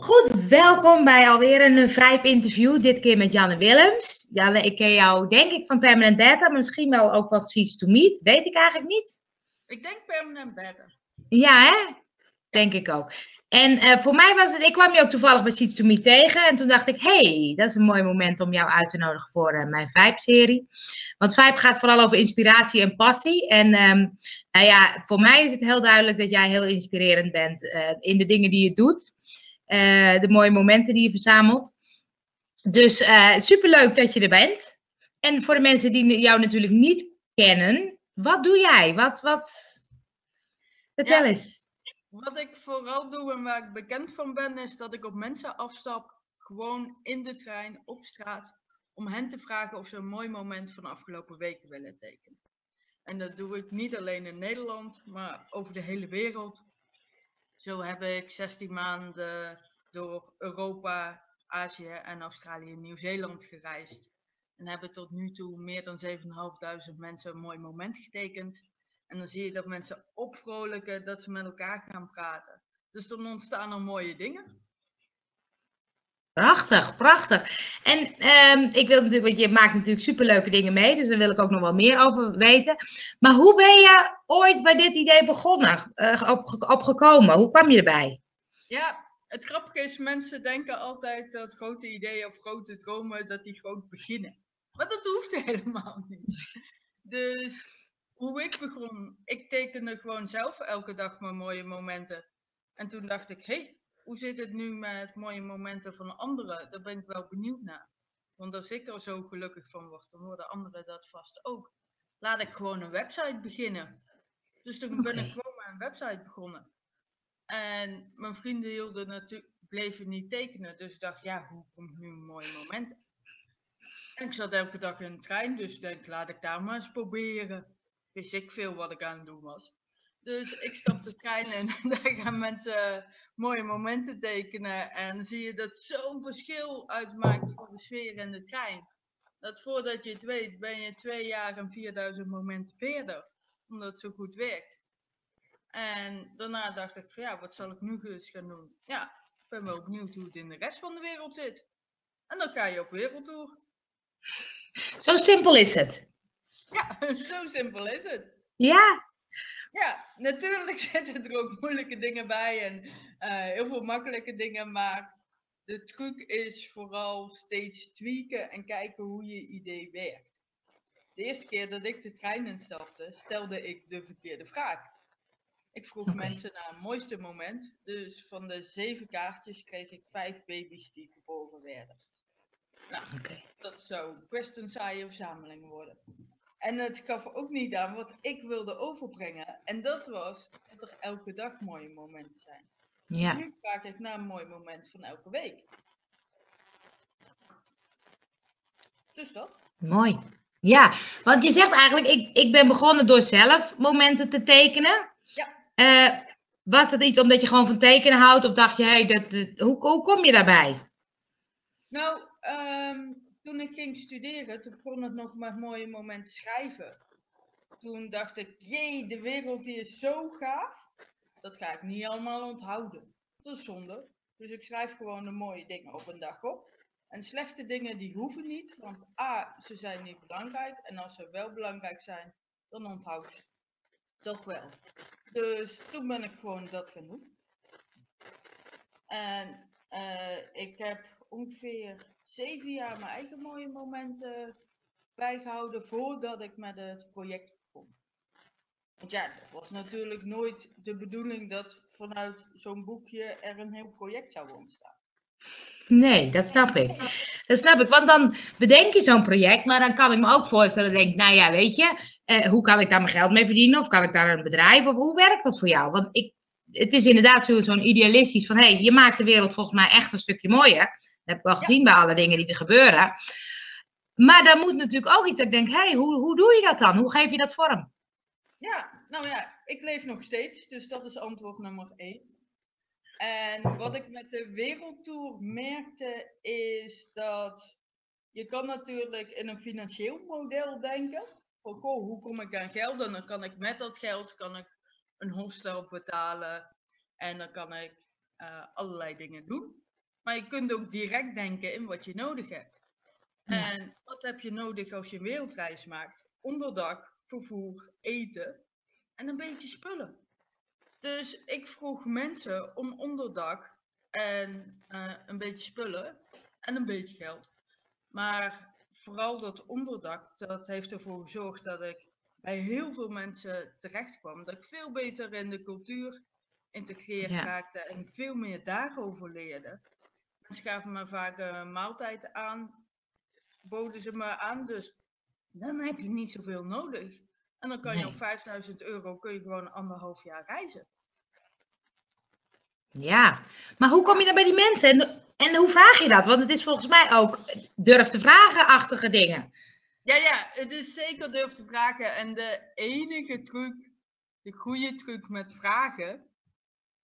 Goed, welkom bij alweer een Vibe interview. Dit keer met Janne Willems. Janne, ik ken jou denk ik van Permanent Beta, maar misschien wel ook wat Seeds to Meet. Weet ik eigenlijk niet. Ik denk Permanent Beta. Ja, hè? Denk ik ook. En uh, voor mij was het, ik kwam je ook toevallig bij Seeds to Meet tegen. En toen dacht ik, hey, dat is een mooi moment om jou uit te nodigen voor uh, mijn Vibe-serie. Want Vibe gaat vooral over inspiratie en passie. En um, nou ja, voor mij is het heel duidelijk dat jij heel inspirerend bent uh, in de dingen die je doet. Uh, de mooie momenten die je verzamelt. Dus uh, superleuk dat je er bent. En voor de mensen die jou natuurlijk niet kennen, wat doe jij? Wat, wat... Vertel Ja. eens. Wat ik vooral doe en waar ik bekend van ben, is dat ik op mensen afstap, gewoon in de trein, op straat, om hen te vragen of ze een mooi moment van de afgelopen week willen tekenen. En dat doe ik niet alleen in Nederland, maar over de hele wereld. Zo heb ik 16 maanden door Europa, Azië en Australië en Nieuw-Zeeland gereisd. En hebben tot nu toe meer dan 7.500 mensen een mooi moment getekend. En dan zie je dat mensen opvrolijken, dat ze met elkaar gaan praten. Dus dan ontstaan er mooie dingen. Prachtig, prachtig. En ehm, ik wil natuurlijk, want je maakt natuurlijk superleuke dingen mee, dus daar wil ik ook nog wel meer over weten. Maar hoe ben je ooit bij dit idee begonnen, eh, op, opgekomen? Hoe kwam je erbij? Ja, het grappige is, mensen denken altijd dat grote ideeën of grote dromen, dat die groot beginnen. Maar dat hoeft helemaal niet. Dus hoe ik begon, ik tekende gewoon zelf elke dag mijn mooie momenten. En toen dacht ik, hé, hey, hoe zit het nu met mooie momenten van anderen? Daar ben ik wel benieuwd naar. Want als ik er zo gelukkig van word, dan worden anderen dat vast ook. Laat ik gewoon een website beginnen. Dus toen ben ik gewoon met een website begonnen. En mijn vrienden hielden natuurlijk, bleven niet tekenen. Dus ik dacht, ja, hoe kom ik nu een mooie moment? En ik zat elke dag in de trein, dus ik denk, laat ik daar maar eens proberen. Wist ik veel wat ik aan het doen was. Dus ik stap de trein in en daar gaan mensen mooie momenten tekenen. En zie je dat zo'n verschil uitmaakt voor de sfeer in de trein. Dat voordat je het weet, ben je twee jaar en 4000 momenten verder. Omdat het zo goed werkt. En daarna dacht ik van ja, wat zal ik nu eens gaan doen? Ja, ik ben wel benieuwd hoe het in de rest van de wereld zit. En dan ga je op wereldtour. Zo simpel is het. Ja, zo simpel is het. Ja, Ja, natuurlijk zitten er ook moeilijke dingen bij en eh, heel veel makkelijke dingen, maar de truc is vooral steeds tweaken en kijken hoe je idee werkt. De eerste keer dat ik de trein instapte, stelde ik de verkeerde vraag. Ik vroeg mensen naar een mooiste moment, dus van de zeven kaartjes kreeg ik vijf baby's die geboren werden. Nou, dat zou best een saaie verzameling worden. En het gaf ook niet aan wat ik wilde overbrengen. En dat was dat er elke dag mooie momenten zijn. ja. Nu vraag ik naar een mooi moment van elke week. Dus dat. Mooi. Ja, want je zegt eigenlijk, ik, ik ben begonnen door zelf momenten te tekenen. Ja. Eh, was het iets omdat je gewoon van tekenen houdt? Of dacht je, hey, dat, dat- hoe, hoe kom je daarbij? Nou, ehm, toen ik ging studeren, toen begon het nog met mooie momenten schrijven. Toen dacht ik, jee, de wereld die is zo gaaf. Dat ga ik niet allemaal onthouden. Dat is zonde. Dus ik schrijf gewoon de mooie dingen op een dag op. En slechte dingen die hoeven niet, want A, ze zijn niet belangrijk. En als ze wel belangrijk zijn, dan onthoud ze toch wel. Dus toen ben ik gewoon dat doen. En eh, ik heb ongeveer zeven jaar mijn eigen mooie momenten bijgehouden voordat ik met het project begon. Want ja, het was natuurlijk nooit de bedoeling dat vanuit zo'n boekje er een heel project zou ontstaan. Nee, dat snap ik. Dat snap ik, want dan bedenk je zo'n project, maar dan kan ik me ook voorstellen, denk, nou ja, weet je, eh, hoe kan ik daar mijn geld mee verdienen? Of kan ik daar een bedrijf? Of hoe werkt dat voor jou? Want ik, het is inderdaad zo- zo'n idealistisch van, hé, hey, je maakt de wereld volgens mij echt een stukje mooier. Dat heb ik wel gezien bij alle dingen die er gebeuren. Maar dan moet natuurlijk ook iets dat ik denk, hé, hey, hoe, hoe doe je dat dan? Hoe geef je dat vorm? Ja, nou ja, ik leef nog steeds, dus dat is antwoord nummer één. En wat ik met de wereldtour merkte is dat je kan natuurlijk in een financieel model denken. Van goh, hoe kom ik aan geld? En dan kan ik met dat geld kan ik een hostel betalen en dan kan ik eh, allerlei dingen doen. Maar je kunt ook direct denken in wat je nodig hebt. Ja. En wat heb je nodig als je een wereldreis maakt? Onderdak, vervoer, eten en een beetje spullen. Dus ik vroeg mensen om onderdak en eh, een beetje spullen en een beetje geld. Maar vooral dat onderdak, dat heeft ervoor gezorgd dat ik bij heel veel mensen terecht kwam. Dat ik veel beter in de cultuur integreerd Ja. raakte en veel meer daarover leerde. Mensen gaven me vaak een maaltijd aan, boden ze me aan, dus dan heb je niet zoveel nodig. En dan kan je Nee. op 5000 euro kun je gewoon anderhalf jaar reizen. Ja, maar hoe kom je dan bij die mensen? En, en hoe vraag je dat? Want het is volgens mij ook durf te vragen-achtige dingen. Ja, ja, het is zeker durf te vragen. En de enige truc, de goede truc met vragen,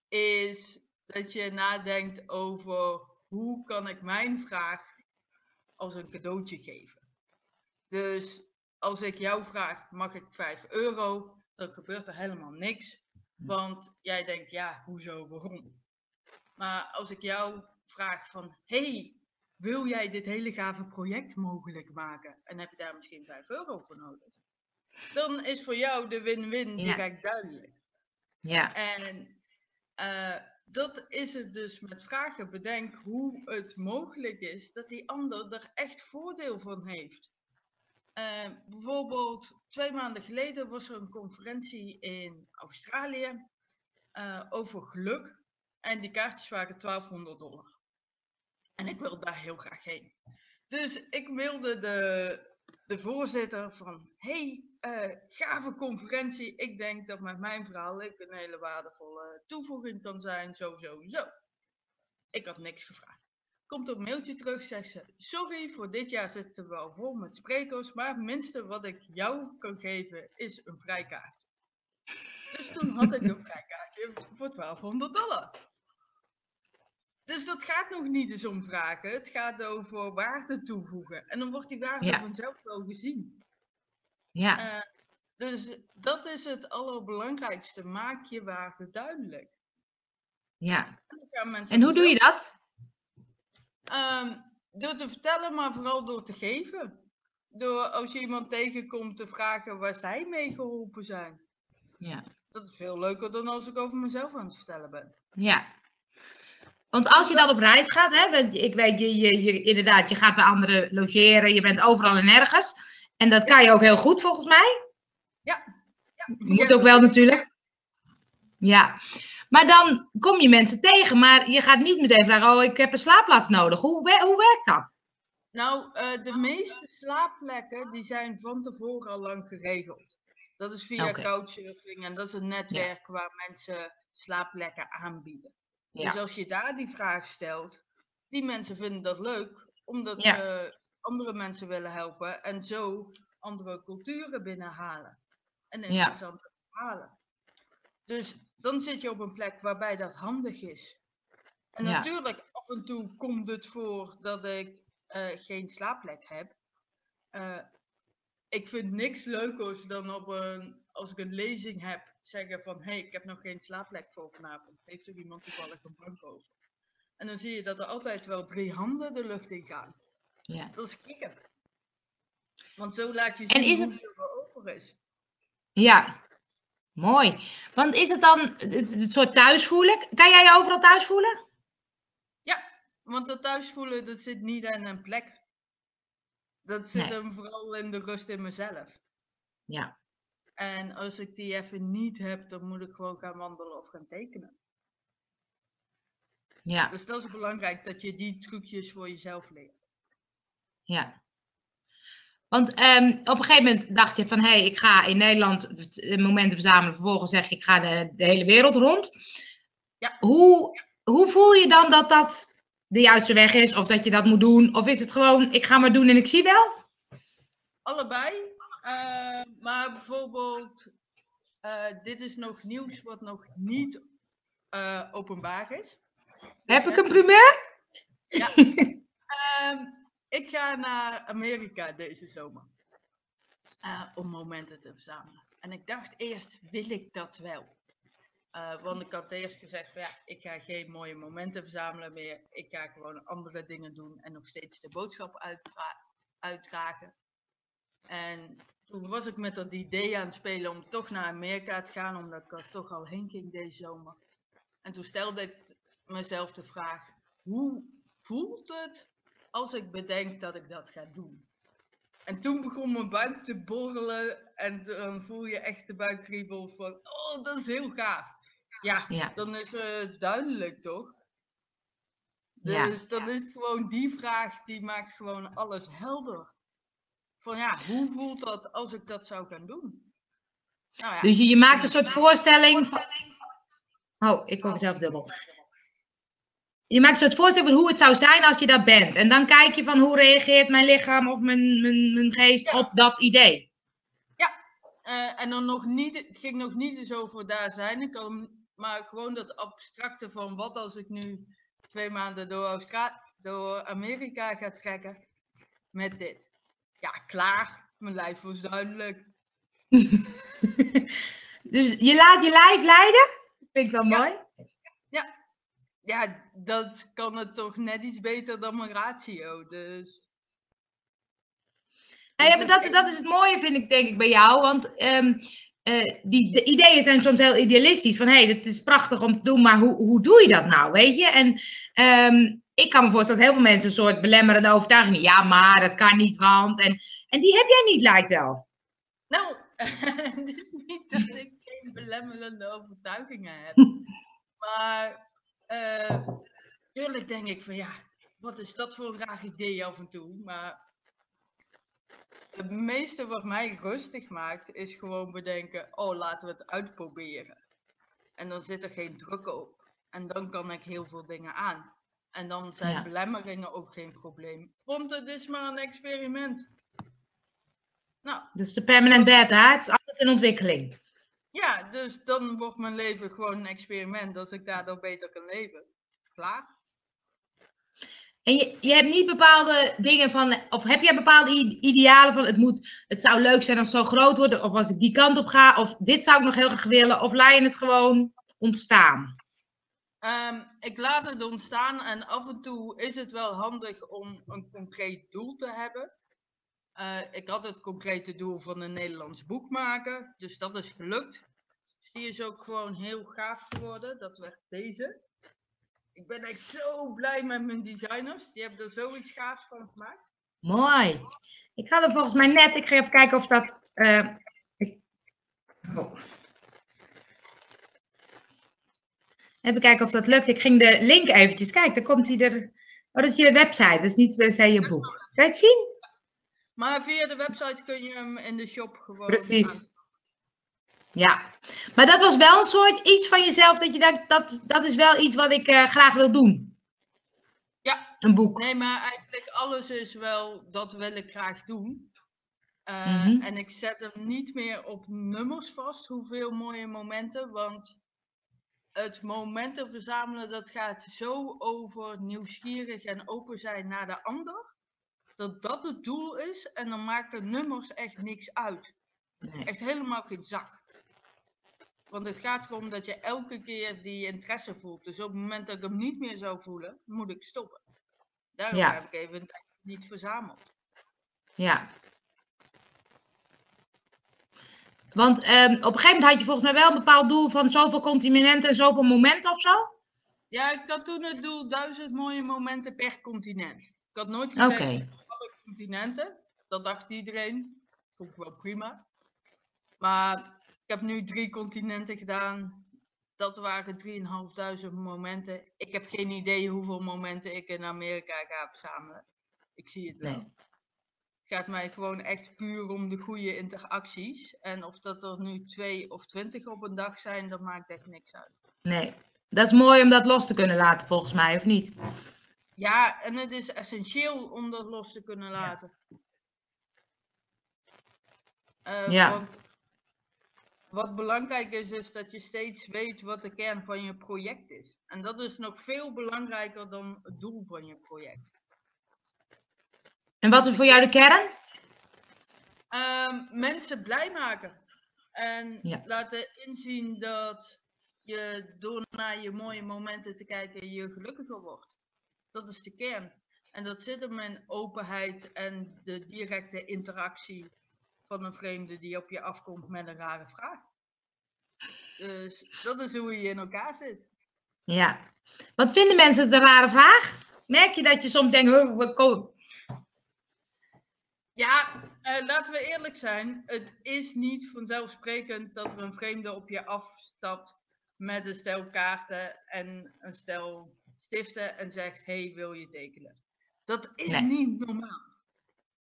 is dat je nadenkt over hoe kan ik mijn vraag als een cadeautje geven. Dus als ik jou vraag, mag ik 5 euro, dan gebeurt er helemaal niks. Want jij denkt, ja, hoezo, waarom? Maar als ik jou vraag van, hey, wil jij dit hele gave project mogelijk maken? En heb je daar misschien 5 euro voor nodig? Dan is voor jou de win-win Ja. direct duidelijk. Ja, En eh, dat is het dus met vragen. Bedenk hoe het mogelijk is dat die ander er echt voordeel van heeft. Eh, bijvoorbeeld twee maanden geleden was er een conferentie in Australië eh, over geluk. En die kaartjes waren 1200 dollar. En ik wilde daar heel graag heen. Dus ik mailde de, de voorzitter van... hey, eh, gave conferentie. Ik denk dat met mijn verhaal ik een hele waardevolle toevoeging kan zijn. Zo, zo, zo. Ik had niks gevraagd. Komt een mailtje terug, zegt ze... Sorry, voor dit jaar zitten we wel vol met sprekers. Maar het minste wat ik jou kan geven is een vrijkaartje. Dus toen had ik een vrijkaartje voor 1200 dollar. Dus dat gaat nog niet eens om vragen. Het gaat over waarde toevoegen. En dan wordt die waarde Ja. vanzelf wel gezien. Ja, Eh, dus dat is het allerbelangrijkste. Maak je waarde duidelijk. ja. En, hoe doe je dat? Ehm, door te vertellen, maar vooral door te geven. Door als je iemand tegenkomt te vragen waar zij mee geholpen zijn. Ja, Dat is veel leuker dan als ik over mezelf aan het vertellen ben. ja. Want als je dan op reis gaat, hè, want ik weet, je, je, je, inderdaad, je gaat bij anderen logeren, je bent overal en nergens. En dat kan je ook heel goed volgens mij. Ja, Moet ook wel natuurlijk. Ja. Maar dan kom je mensen tegen, maar je gaat niet meteen vragen, oh, ik heb een slaapplaats nodig. Hoe, hoe werkt dat? Nou, eh, de meeste slaapplekken die zijn van tevoren al lang geregeld. Dat is via couchsurfing en dat is een netwerk waar mensen slaapplekken aanbieden. Ja. Dus als je daar die vraag stelt, die mensen vinden dat leuk, omdat Ja. ze andere mensen willen helpen en zo andere culturen binnenhalen. En Ja. interessante verhalen. Dus dan zit je op een plek waarbij dat handig is. En Ja. natuurlijk, af en toe komt het voor dat ik eh, geen slaapplek heb. Eh, ik vind niks leukers dan op een, als ik een lezing heb, zeggen van hé, hey, ik heb nog geen slaapplek voor vanavond. Heeft er iemand toevallig een bank over? En dan zie je dat er altijd wel drie handen de lucht in gaan. Ja. Dat is kicken. Want zo laat je En zien is het- hoeveel er over is. Ja, mooi. Want is het dan het, het soort thuis voelen? Kan jij je overal thuis voelen? Want dat thuisvoelen, dat zit niet in een plek. Dat zit Nee. hem vooral in de rust in mezelf. Ja, En als ik die even niet heb, dan moet ik gewoon gaan wandelen of gaan tekenen. ja, Dus dat is belangrijk dat je die trucjes voor jezelf leert. Ja. Want ehm, op een gegeven moment dacht je van, hé, hey, ik ga in Nederland eh, momenten verzamelen. Vervolgens zeg je, ik ga de, de hele wereld rond. Ja. Hoe, hoe voel je dan dat dat de juiste weg is? Of dat je dat moet doen? Of is het gewoon, ik ga maar doen en ik zie wel? Allebei. eh, maar bijvoorbeeld, eh, dit is nog nieuws wat nog niet openbaar is. Heb ik een primeur? Ehm, ik ga naar Amerika deze zomer. Eh, om momenten te verzamelen. En ik dacht eerst, wil ik dat wel? Uh, want ik had eerst gezegd ja, ik ga geen mooie momenten verzamelen meer. Ik ga gewoon andere dingen doen en nog steeds de boodschap uitdra uitdragen. En toen was ik met dat idee aan het spelen om toch naar Amerika te gaan, omdat ik er toch al heen ging deze zomer. En toen stelde ik mezelf de vraag, hoe voelt het als ik bedenk dat ik dat ga doen? En toen begon mijn buik te borrelen en dan voel je echt de buikkriebel van, oh, dat is heel gaaf. Ja, dan is het duidelijk toch? Dus dan is gewoon die vraag, die maakt gewoon alles helder. Van ja, hoe voelt dat als ik dat zou gaan doen? Nou ja, dus je, je maakt een soort voorstelling van... Oh, ik kom zelf dubbel. Je maakt een soort voorstelling van hoe het zou zijn als je daar bent. En dan kijk je van hoe reageert mijn lichaam of mijn, mijn, mijn geest op dat idee. Ja, uh, en dan nog niet, ik ging nog niet eens over daar zijn. Ik kan, maar gewoon dat abstracte van wat als ik nu twee maanden door, Austra door Amerika ga trekken met dit. Ja, klaar. Mijn lijf was duidelijk. dus je laat je lijf leiden? Vind ik wel mooi. Ja. Ja, dat kan het toch net iets beter dan mijn ratio. Dus. Nou ja, maar dat, dat is het mooie, vind ik, denk ik, bij jou. Want um, uh, die de ideeën zijn soms heel idealistisch. Van hé, hey, het is prachtig om te doen, maar hoe, hoe doe je dat nou? Weet je? En um, ik kan me voorstellen dat heel veel mensen een soort belemmerende overtuiging. Ja, maar dat kan niet, want. En, en die heb jij niet, lijkt wel. Nou, het is niet dat ik geen belemmerende overtuigingen heb. maar uh, tuurlijk denk ik van ja, wat is dat voor een raar idee af en toe. Maar het meeste wat mij rustig maakt is gewoon bedenken, oh laten we het uitproberen. En dan zit er geen druk op. En dan kan ik heel veel dingen aan. En dan zijn belemmeringen ook geen probleem. Want het is maar een experiment. Nou, dus de permanent hè? Het is altijd in ontwikkeling. Ja, dus dan wordt mijn leven gewoon een experiment als ik daardoor beter kan leven. Klaar. En je, je hebt niet bepaalde dingen van, of heb jij bepaalde idealen van het moet, het zou leuk zijn als het zo groot wordt, of als ik die kant op ga, of dit zou ik nog heel graag willen, of laat je het gewoon ontstaan? Um, ik laat het ontstaan en af en toe is het wel handig om een concreet doel te hebben. Uh, ik had het concrete doel van een Nederlands boek maken, dus dat is gelukt. Dus die is ook gewoon heel gaaf geworden. Dat werd deze. Ik ben echt zo blij met mijn designers. Die hebben er zoiets gaafs van gemaakt. Mooi. Ik ga er volgens mij net, ik ga even kijken of dat. Uh, ik, oh. Even kijken of dat lukt. Ik ging de link eventjes. Kijk, dan komt hij er. Oh, dat is je website, dat is niet per se je boek. Kan je het zien? Maar via de website kun je hem in de shop gewoon. Precies. Ja, maar dat was wel een soort iets van jezelf dat je denkt, dat, dat is wel iets wat ik uh, graag wil doen. Ja. Een boek. Nee, maar eigenlijk alles is wel, dat wil ik graag doen. Uh, mm -hmm. En ik zet hem niet meer op nummers vast, hoeveel mooie momenten, want het momenten verzamelen, dat gaat zo over nieuwsgierig en open zijn naar de ander, dat dat het doel is en dan maken nummers echt niks uit. Nee. Echt helemaal geen zak. Want het gaat erom dat je elke keer die interesse voelt. Dus op het moment dat ik hem niet meer zou voelen, moet ik stoppen. Daarom heb ik even niet verzameld. Ja. Want um, op een gegeven moment had je volgens mij wel een bepaald doel van zoveel continenten en zoveel momenten of zo? Ja, ik had toen het doel duizend mooie momenten per continent. Ik had nooit gezegd okay. Continenten. Dat dacht iedereen. Vond ik wel prima. Maar ik heb nu drie continenten gedaan. Dat waren 3.500 momenten. Ik heb geen idee hoeveel momenten ik in Amerika ga verzamelen. Ik zie het wel. Nee. Het gaat mij gewoon echt puur om de goede interacties. En of dat er nu twee of twintig op een dag zijn, dat maakt echt niks uit. Nee, dat is mooi om dat los te kunnen laten volgens mij, of niet? Ja, en het is essentieel om dat los te kunnen laten. Uh, ja. Want wat belangrijk is, is dat je steeds weet wat de kern van je project is. En dat is nog veel belangrijker dan het doel van je project. En wat is voor jou de kern? Um, mensen blij maken. En laten inzien dat je door naar je mooie momenten te kijken, je gelukkiger wordt. Dat is de kern. En dat zit hem in openheid en de directe interactie van een vreemde die op je afkomt met een rare vraag. Dus dat is hoe je in elkaar zit. Ja. Wat vinden mensen het een rare vraag? Merk je dat je soms denkt, "Huh, wat kom... Ja, eh, laten we eerlijk zijn. Het is niet vanzelfsprekend dat er een vreemde op je afstapt met een stel kaarten en een stel stiften en zegt: Hey, wil je tekenen? Dat is Nee. niet normaal.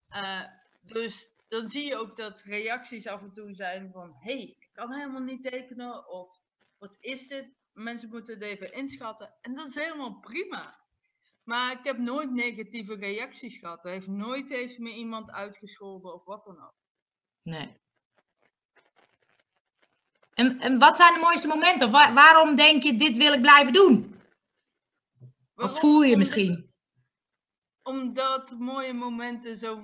Eh, dus dan zie je ook dat reacties af en toe zijn van: Hey, ik kan helemaal niet tekenen. Of wat is dit? Mensen moeten het even inschatten. En dat is helemaal prima. Maar ik heb nooit negatieve reacties gehad. Er heeft nooit heeft me iemand uitgescholden of wat dan ook. Nee. En, en wat zijn de mooiste momenten? Waarom denk je, dit wil ik blijven doen? Of Waarom? voel je misschien? Omdat mooie momenten zo